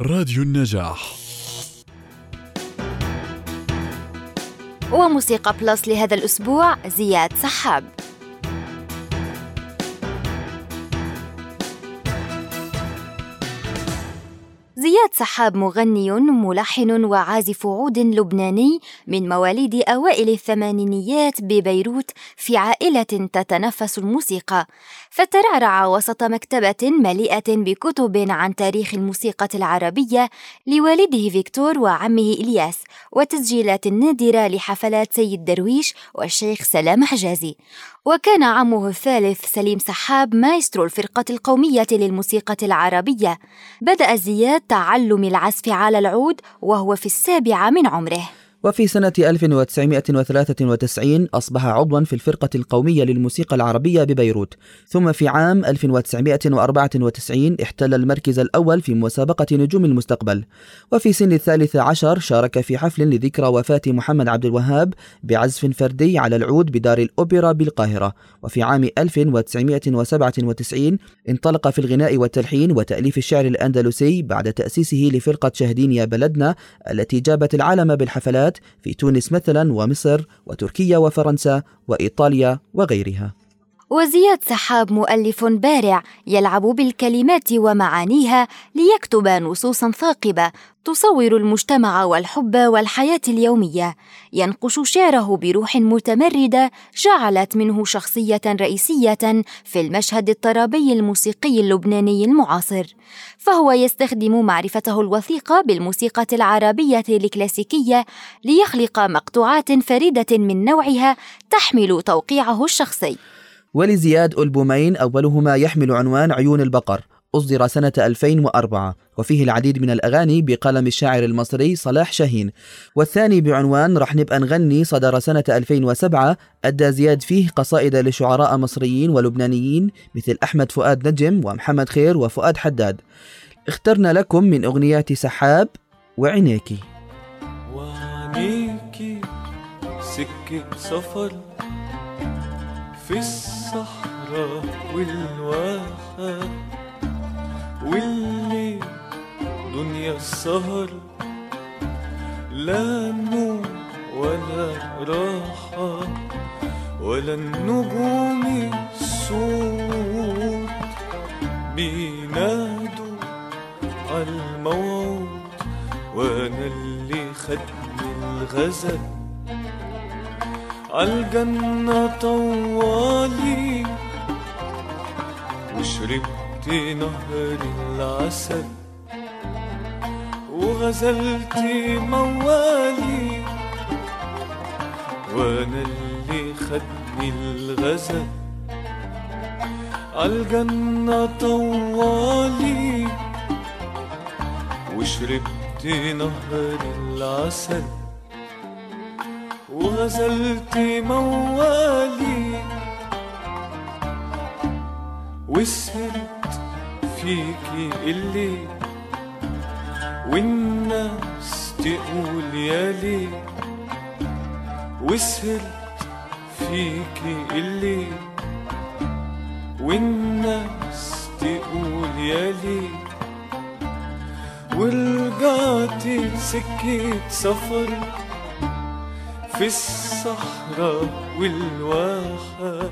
راديو النجاح. وموسيقى بلس لهذا الأسبوع زياد سحاب. زياد سحاب مغني ملحن وعازف عود لبناني من مواليد أوائل الثمانينيات ببيروت في عائلة تتنفس الموسيقى. فترعرع وسط مكتبة مليئة بكتب عن تاريخ الموسيقى العربية لوالده فيكتور وعمه إلياس وتسجيلات نادرة لحفلات سيد درويش والشيخ سلامة حجازي. وكان عمه الثالث سليم سحاب مايسترو الفرقة القومية للموسيقى العربية. بدأ زياد تعلم العزف على العود وهو في السابعة من عمره. وفي سنة 1993 أصبح عضوا في الفرقة القومية للموسيقى العربية ببيروت ثم في عام 1994 احتل المركز الأول في مسابقة نجوم المستقبل. وفي سن الثالث عشر شارك في حفل لذكرى وفاة محمد عبد الوهاب بعزف فردي على العود بدار الأوبرا بالقاهرة. وفي عام 1997 انطلق في الغناء والتلحين وتأليف الشعر الأندلسي بعد تأسيسه لفرقة شاهدين يا بلدنا التي جابت العالم بالحفلات في تونس مثلا ومصر وتركيا وفرنسا وإيطاليا وغيرها. وزياد سحاب مؤلف بارع يلعب بالكلمات ومعانيها ليكتب نصوصا ثاقبة تصور المجتمع والحب والحياة اليومية. ينقش شعره بروح متمردة جعلت منه شخصية رئيسية في المشهد الطربي الموسيقي اللبناني المعاصر. فهو يستخدم معرفته الوثيقة بالموسيقى العربية الكلاسيكية ليخلق مقطوعات فريدة من نوعها تحمل توقيعه الشخصي. ولزياد ألبومين أولهما يحمل عنوان عيون البقر أصدر سنة 2004 وفيه العديد من الأغاني بقلم الشاعر المصري صلاح شاهين. والثاني بعنوان رح نبقى نغني صدر سنة 2007 أدى زياد فيه قصائد لشعراء مصريين ولبنانيين مثل أحمد فؤاد نجم ومحمد خير وفؤاد حداد. اخترنا لكم من أغنيات سحاب وعينيكي وعينيكي سكة سفر في الصحراء والواحة والليل دنيا السهر لا نوم ولا راحة ولا النجوم السود بينادوا عالموعود وأنا اللي خدني الغزل. عالجنة طوالي وشربت نهر العسل وغزلت موالي. وأنا اللي خدني الغزل. عالجنة طوالي وشربت نهر العسل. وغزلت موالي وسهرت فيكي الليل والناس تقول يا ليل وسهرت فيكي الليل والناس تقول يا ليل ورجعت سكة سفر في الصحراء والواحة.